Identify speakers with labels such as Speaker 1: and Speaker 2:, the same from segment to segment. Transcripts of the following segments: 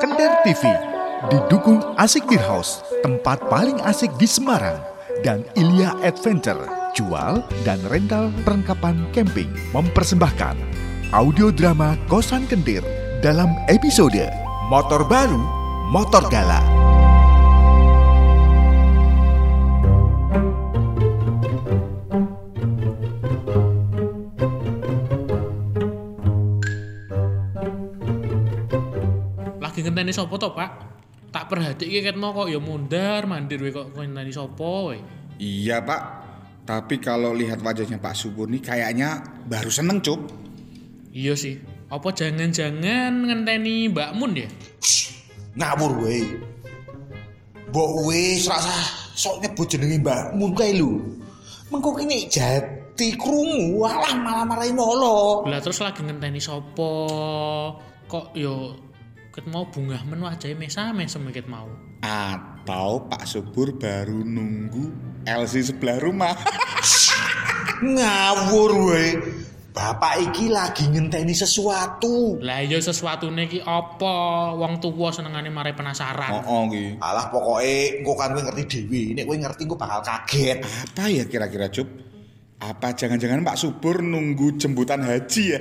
Speaker 1: Kender TV didukung Asik Beer House, tempat paling asik di Semarang, dan Ilya Adventure, jual dan rental perlengkapan camping, mempersembahkan audio drama Kosan Kendir dalam episode Motor Baru, Motor Galak.
Speaker 2: Ngenteni sapa to, Pak? Tak perhatike ket mau kok ya mundar mandir we kok ngenteni sapa we.
Speaker 3: Iya pak, tapi kalau lihat wajahnya Pak Subur nih kayaknya baru seneng cup.
Speaker 2: Iya sih. Apa jangan-jangan ngenteni Mbak Mun ya?
Speaker 4: ngawur wae. Mbok wis rasa sok nyebut jenenge Mbak Mun kae lho. Mengko kene jati krungu alah malah marahi molo.
Speaker 2: Lah terus lagi ngenteni sapa? Kok yo ket mau bungah men wajahe mesam-mesem ket mau.
Speaker 3: Atau Pak Subur baru nunggu LC sebelah rumah.
Speaker 4: Ngawur wae. Bapak iki lagi ngenteni sesuatu.
Speaker 2: Lah iya sesuatune iki apa? Wong tuwa senengane mare penasaran.
Speaker 3: oh, oh gitu.
Speaker 4: Alah pokoke engko kan kowe ngerti dhewe. Nek kowe ngerti engko bakal kaget.
Speaker 3: Apa ya kira-kira cup? Apa jangan-jangan Pak Subur nunggu jemputan haji ya?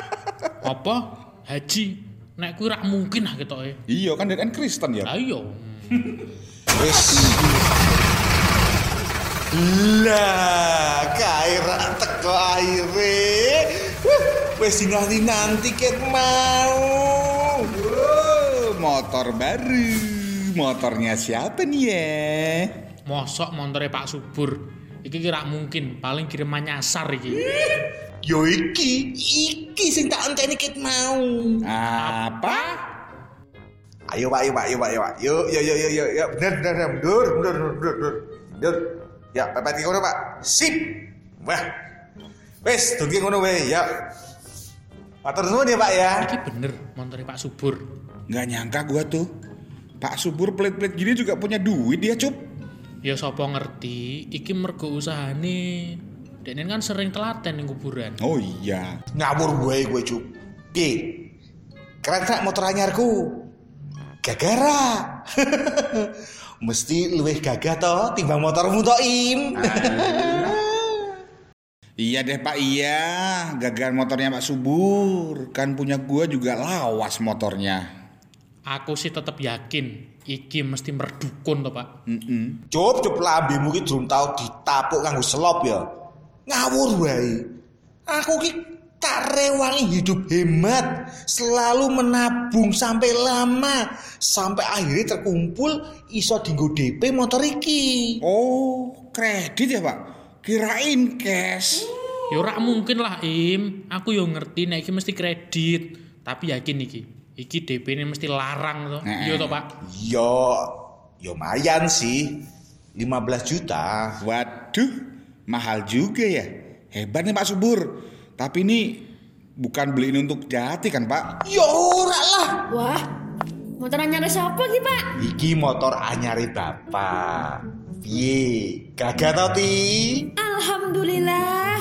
Speaker 2: Apa? Haji. Nek kuwi rak mungkin ah ketoke.
Speaker 3: iya kan dia kan Kristen ya.
Speaker 2: Lah iya.
Speaker 4: Wis. Lah, kae rak teko aire. Wis dinanti-nanti ket mau.
Speaker 3: Motor baru. Motornya siapa nih ya?
Speaker 2: Mosok montore Pak Subur. Iki kira mungkin paling kiriman nyasar iki.
Speaker 4: Yo iki, iki sing tak enteni ket mau.
Speaker 3: Apa?
Speaker 4: Ayo Pak, ayo Pak, ayo Pak, ayo Pak. Yuk, yuk, yuk, yuk, yuk, yuk. Bener, bener, bener, mundur, mundur, mundur, mundur. Mundur. Ya, pepet ngono, Pak. Sip. Wah. Wes, dungi ngono wae, ya. Matur nuwun ya, Pak ya.
Speaker 2: Iki bener montore Pak Subur.
Speaker 3: Nggak nyangka gua tuh. Pak Subur pelit-pelit gini juga punya duit dia cup.
Speaker 2: Ya sapa ngerti, iki mergo usahane. Dene kan sering telaten ning kuburan.
Speaker 3: Oh iya.
Speaker 4: Ngawur wae kowe, Cuk. Piye? Keren sak motor anyarku. Gagara. Mesti luwih gagah to timbang motormu to, Im.
Speaker 3: Iya deh Pak iya, gagal motornya Pak Subur. Kan punya gua juga lawas motornya.
Speaker 2: Aku sih tetep yakin iki mesti merdukun to, Pak.
Speaker 3: Mm-mm.
Speaker 4: Cup, cup lambemu ki durung tau ditapuk kanggo selop ya. Ngawur wae. Aku ki tak rewangi hidup hemat, selalu menabung sampai lama, sampai akhirnya terkumpul iso dinggo DP motor iki.
Speaker 3: Oh, kredit ya Pak? Kirain cash.
Speaker 2: Ya ora mungkin lah, Im. Aku yo ngerti nek iki mesti kredit, tapi yakin iki. Iki DP ini mesti larang to.
Speaker 3: Heeh.
Speaker 2: Iya to, Pak.
Speaker 4: Yo, yo mayan sih. 15 juta.
Speaker 3: Waduh, mahal juga ya. Hebat nih Pak Subur. Tapi ini bukan beliin untuk jati kan Pak?
Speaker 4: Ora lah.
Speaker 5: Wah, motor anyar siapa ki pak?
Speaker 4: Iki motor anyare bapak. Piye? Gagah to, Ti?
Speaker 5: Alhamdulillah.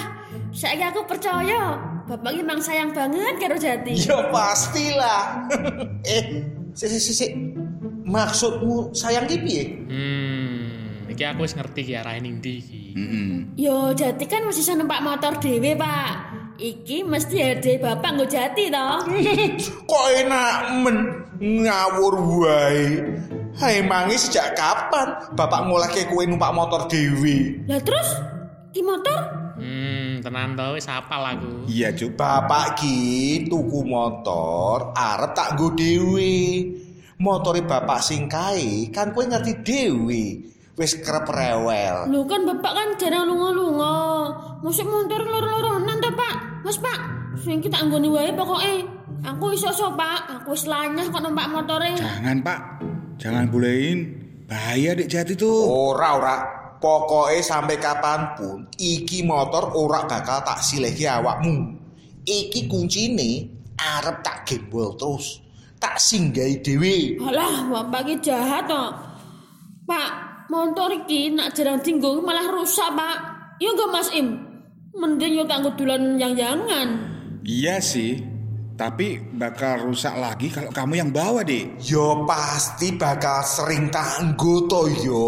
Speaker 5: Saya aku percaya, bapak ki mang sayang banget karo Jati.
Speaker 4: Ya pastilah. eh, si si si si. Maksudmu sayang ki piye?
Speaker 2: Hmm, iki aku wis ngerti ki arahe ning ndi iki.
Speaker 3: Mm-mm.
Speaker 5: Yo Jati kan mesti iso numpak motor dhewe pak. Iki mesti hadiah bapak nggo Jati toh.
Speaker 4: Kok enak men ngawur wae. Hai mangi sejak kapan bapak mulai kayak kue numpak motor dewi?
Speaker 5: Lah terus ki motor?
Speaker 2: Hmm, tenan to wis apal aku.
Speaker 3: Iya Cup.
Speaker 4: Bapak ki tuku motor arep tak nggo dewi. Motore bapak sing kae kan kue ngerti dewi. Wis kerep rewel.
Speaker 5: Lu kan bapak kan jarang lunga-lunga. Masuk motor loro-loronan to pak? Mas pak, sing kita anggone wae pokoke. Aku iso-iso pak, aku wis lanyah kok numpak motore.
Speaker 3: Jangan Pak. Jangan bolehin. Bahaya dek jati tuh.
Speaker 4: Ora ora. Pokoknya sampai kapan pun iki motor ora bakal tak silehi awakmu. Iki kuncine arep tak gembol terus. Tak singgahi dhewe.
Speaker 5: Alah, bapak ki jahat toh. Pak, motor iki nak jarang tinggal malah rusak, Pak. Yo gak Mas Im. Mending yo tak dolan yang jangan.
Speaker 3: Iya sih. Tapi bakal rusak lagi kalau kamu yang bawa, Dik.
Speaker 4: Yo pasti bakal sering tanggo to yo.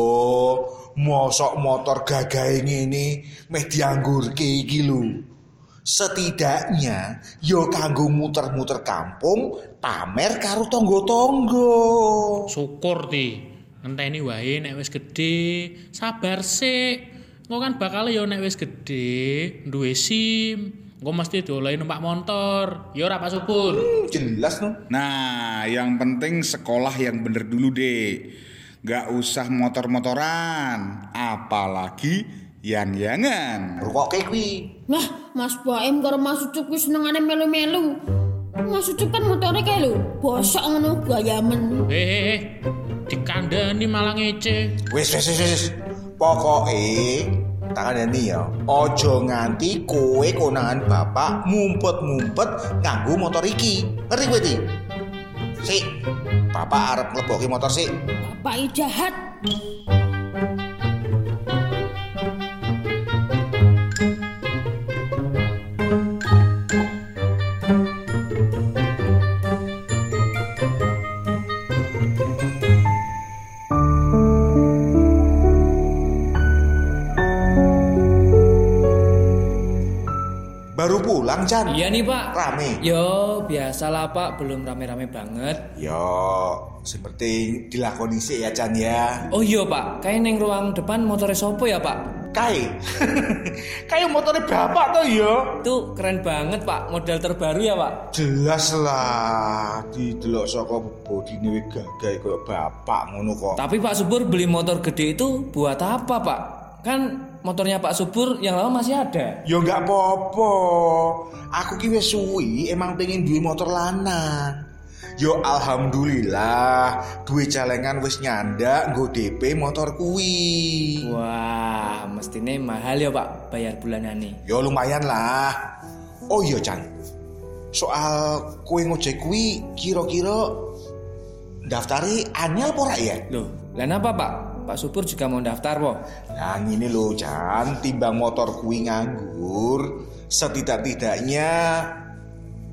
Speaker 4: Mosok motor gagahe ngene meh dianggurke iki lho. Setidaknya yo kanggo muter-muter kampung pamer karo tonggo-tonggo.
Speaker 2: Syukur ti. Ngenteni wae nek wis gedhe, sabar sik. Engko kan bakal ya nek wis gedhe, duwe SIM. Engko mesti diolehi numpak motor. Ya ora Pak Subur.
Speaker 4: Hmm, jelas no.
Speaker 3: Nah, yang penting sekolah yang bener dulu, Dek. Gak usah motor-motoran, apalagi yang-yangan.
Speaker 4: Rukoke kuwi.
Speaker 5: Lah, Mas Baim karo Mas Ucup kuwi senengane melu-melu. Mas Ucup kan motore kae lho, bosok ngono gayamen.
Speaker 2: Eh, Dikandani malah ngece.
Speaker 4: Wis wis wis wis. Pokoke takandani ya, aja nganti kowe konangan bapak mumpet-mumpet nganggo motor iki. Ngerti kowe iki? Sik, bapak arep nglebokke motor sik.
Speaker 5: Bapak jahat.
Speaker 4: Pulang, Chan.
Speaker 6: Iya nih pak.
Speaker 4: Rame.
Speaker 6: Yo biasalah pak, belum rame-rame banget.
Speaker 4: Yo, seperti dilakoni sik ya, Chan ya.
Speaker 6: Oh iya pak, kayak neng ruang depan motornya sopo ya pak?
Speaker 4: Kai. Kayak motornya bapak tuh ya.
Speaker 6: Itu keren banget pak, model terbaru ya pak.
Speaker 4: Jelas lah, didelok saka bodine wis gagah kaya bapak ngono kok.
Speaker 6: Tapi pak Subur beli motor gede itu buat apa pak? Kan motornya Pak Subur yang lama masih ada.
Speaker 4: Ya enggak apa-apa. Aku ki wis suwi emang pengen duwe motor lanang. Yo alhamdulillah duwe celengan wis nyandak nggo DP motor kuwi.
Speaker 6: Wah, mestinya mahal ya pak bayar bulanan nih.
Speaker 4: Yo lumayan lah. Oh iya Chan. Soal kue ngojek kuwi kira-kira daftari anyel apa ora ya?
Speaker 6: Loh, lah apa pak? Pak Subur juga mau daftar po?
Speaker 4: Nah ini loh Chan, timbang motor kuwi nganggur, setidak-tidaknya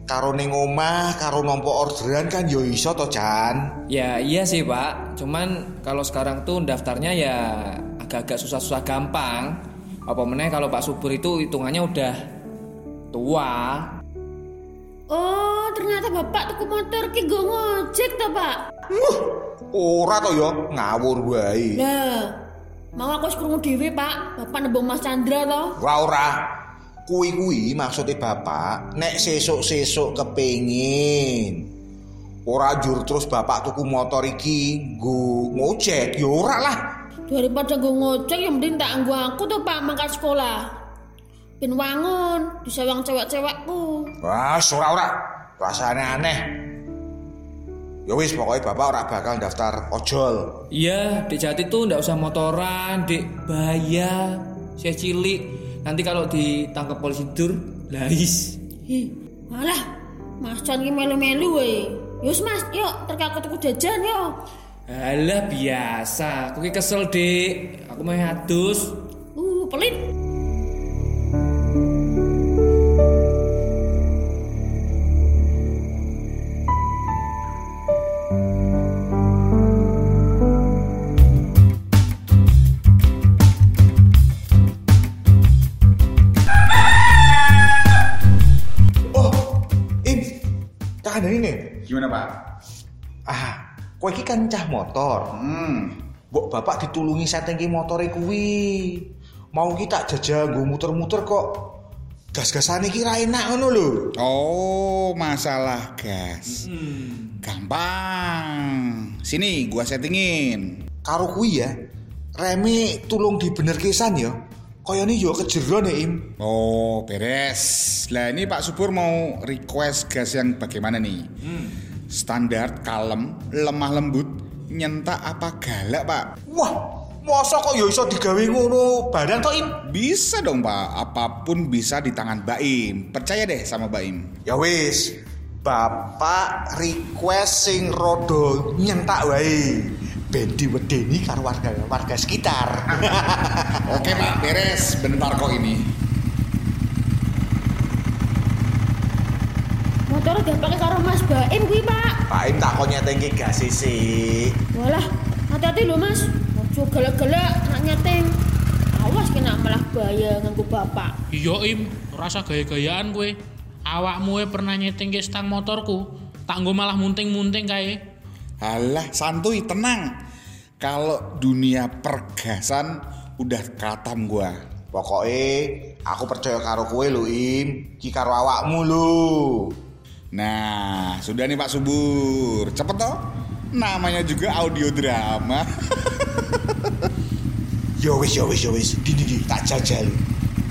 Speaker 4: karo ning omah, karo nompo orderan kan yo iso to Chan.
Speaker 6: Ya iya sih pak, cuman kalau sekarang tuh daftarnya ya agak-agak susah-susah gampang. Apa meneh kalau Pak Subur itu hitungannya udah tua.
Speaker 5: Oh, ternyata bapak tuku motor ki nggo ngojek ta, Pak?
Speaker 4: Ora to yo, ngawur wae.
Speaker 5: Lah, mau aku krungu dhewe, Pak. Bapak nembung Mas Chandra to.
Speaker 4: Ora. Kuwi kuwi maksudnya bapak, nek sesuk-sesuk kepengin. Ora jur terus bapak tuku motor iki nggo ngojek, yo ora lah.
Speaker 5: Daripada nggo ngojek yang mending tak anggo aku tuh, Pak, mangkat sekolah. Ben wangun, disewang cewek-cewekku.
Speaker 4: Wah, ora ora. Rasane aneh. Ya wis pokoknya bapak ora bakal daftar ojol.
Speaker 6: Iya, di Jati tuh ndak usah motoran, dek bahaya, saya cilik. Nanti kalau ditangkap polisi dur, lais.
Speaker 5: Ih, malah Mas Chan ki melu-melu wae. Yus Mas, yuk terkakut tuku jajan yuk.
Speaker 6: Alah biasa, aku kesel dek. Aku mau hadus.
Speaker 5: Uh, pelit.
Speaker 4: Ini.
Speaker 3: Gimana, Pak?
Speaker 4: Ah, kowe iki kan cah motor.
Speaker 3: Hmm.
Speaker 4: Mbok bapak ditulungi setting motore kuwi. Mau kita jajal nggo muter-muter kok. Gas-gasan iki ra enak ngono lho.
Speaker 3: Oh, masalah gas. Gampang. Sini, gua settingin.
Speaker 4: Karo kuwi ya, reme tulung dibenerke san ya. Kayane yo kejeron ya, Im.
Speaker 3: Oh, beres. Lah ini Pak Subur mau request gas yang bagaimana nih? Standar, kalem, lemah lembut, nyentak apa galak, Pak?
Speaker 4: Wah, masa kok yo iso digawe ngono barang to, Im?
Speaker 3: Bisa dong, Pak. Apa pun bisa di tangan Baim. Percaya deh sama Baim.
Speaker 4: Ya wis, Bapak request sing rodo nyentak wae. Ben diwedeni karo warga warga sekitar.
Speaker 3: Oke, Pak. Beres. Bentar kok ini.
Speaker 5: Motor udah pakai karo Mas Baim kuwi, Pak.
Speaker 4: Pak Im tak kok nyeting ki gas sih.
Speaker 5: Walah, hati-hati lho, Mas. Ojo galak-galak nak nyeting. Awas kena malah bahaya nganggo bapak.
Speaker 2: Iya Im, rasa gaya-gayaan kowe. Awakmu e pernah nyeting ke stang motorku. Tak nggo malah munting-munting kae.
Speaker 3: Halah, santuy, tenang. Kalau dunia pergasan udah katam gua.
Speaker 4: Pokoknya aku percaya karo kowe lho Im, ki karo awakmu lho.
Speaker 3: Nah, sudah nih Pak Subur. Cepet toh. Namanya juga audio drama.
Speaker 4: Yo wis yo wis yo wis, dini di tak jajal.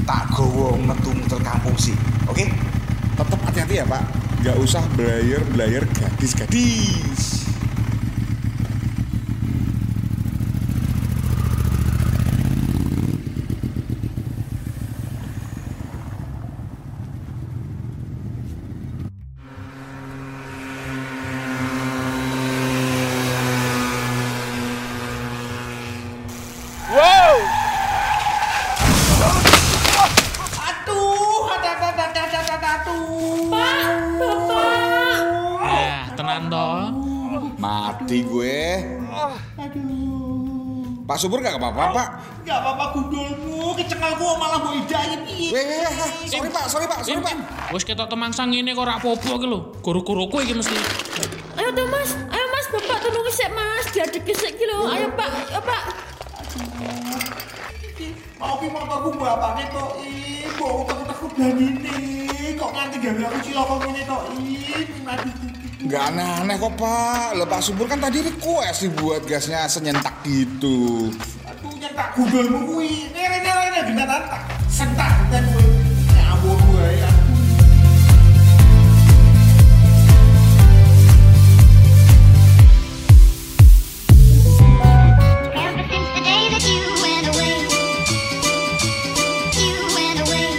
Speaker 4: Tak gowo metu muter kampung sih. Oke?
Speaker 3: Tetap hati-hati ya Pak. Gak usah belayar-belayar gadis-gadis.
Speaker 2: Toh.
Speaker 3: Mati gue. Pak Subur gak apa-apa Pak.
Speaker 7: Gak apa-apa gundulmu, kecengalku malah mau idahin
Speaker 3: Weh, weh, weh. sorry Pak, sorry Pak, sorry Pak.
Speaker 2: Wis ketok temangsang ngene kok ora apa-apa iki lho. Guru-guruku iki mesti.
Speaker 5: Ayo tuh, Mas. Ayo, Mas. Bapak tolong sik, Mas. Diadek sik iki lho. Ayo, Pak. Ayo, Pak.
Speaker 7: Mau ki motorku bapaknya kok ibu takut takut ini kok nganti gawe aku cilaka ngene kok ini aduh
Speaker 3: Gak aneh-aneh kok Pak. Lah Pak Subur kan tadi request dibuat gasnya senyentak gitu.
Speaker 7: aduh nyentak gundulmu kuwi. Nere nere nere dina tak sentak
Speaker 8: you went away.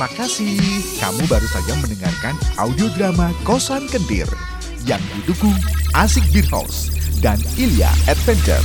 Speaker 1: Makasih, kamu baru saja mendengarkan audio drama Kosan Kentir yang didukung Asik Beer House dan Ilya Adventure.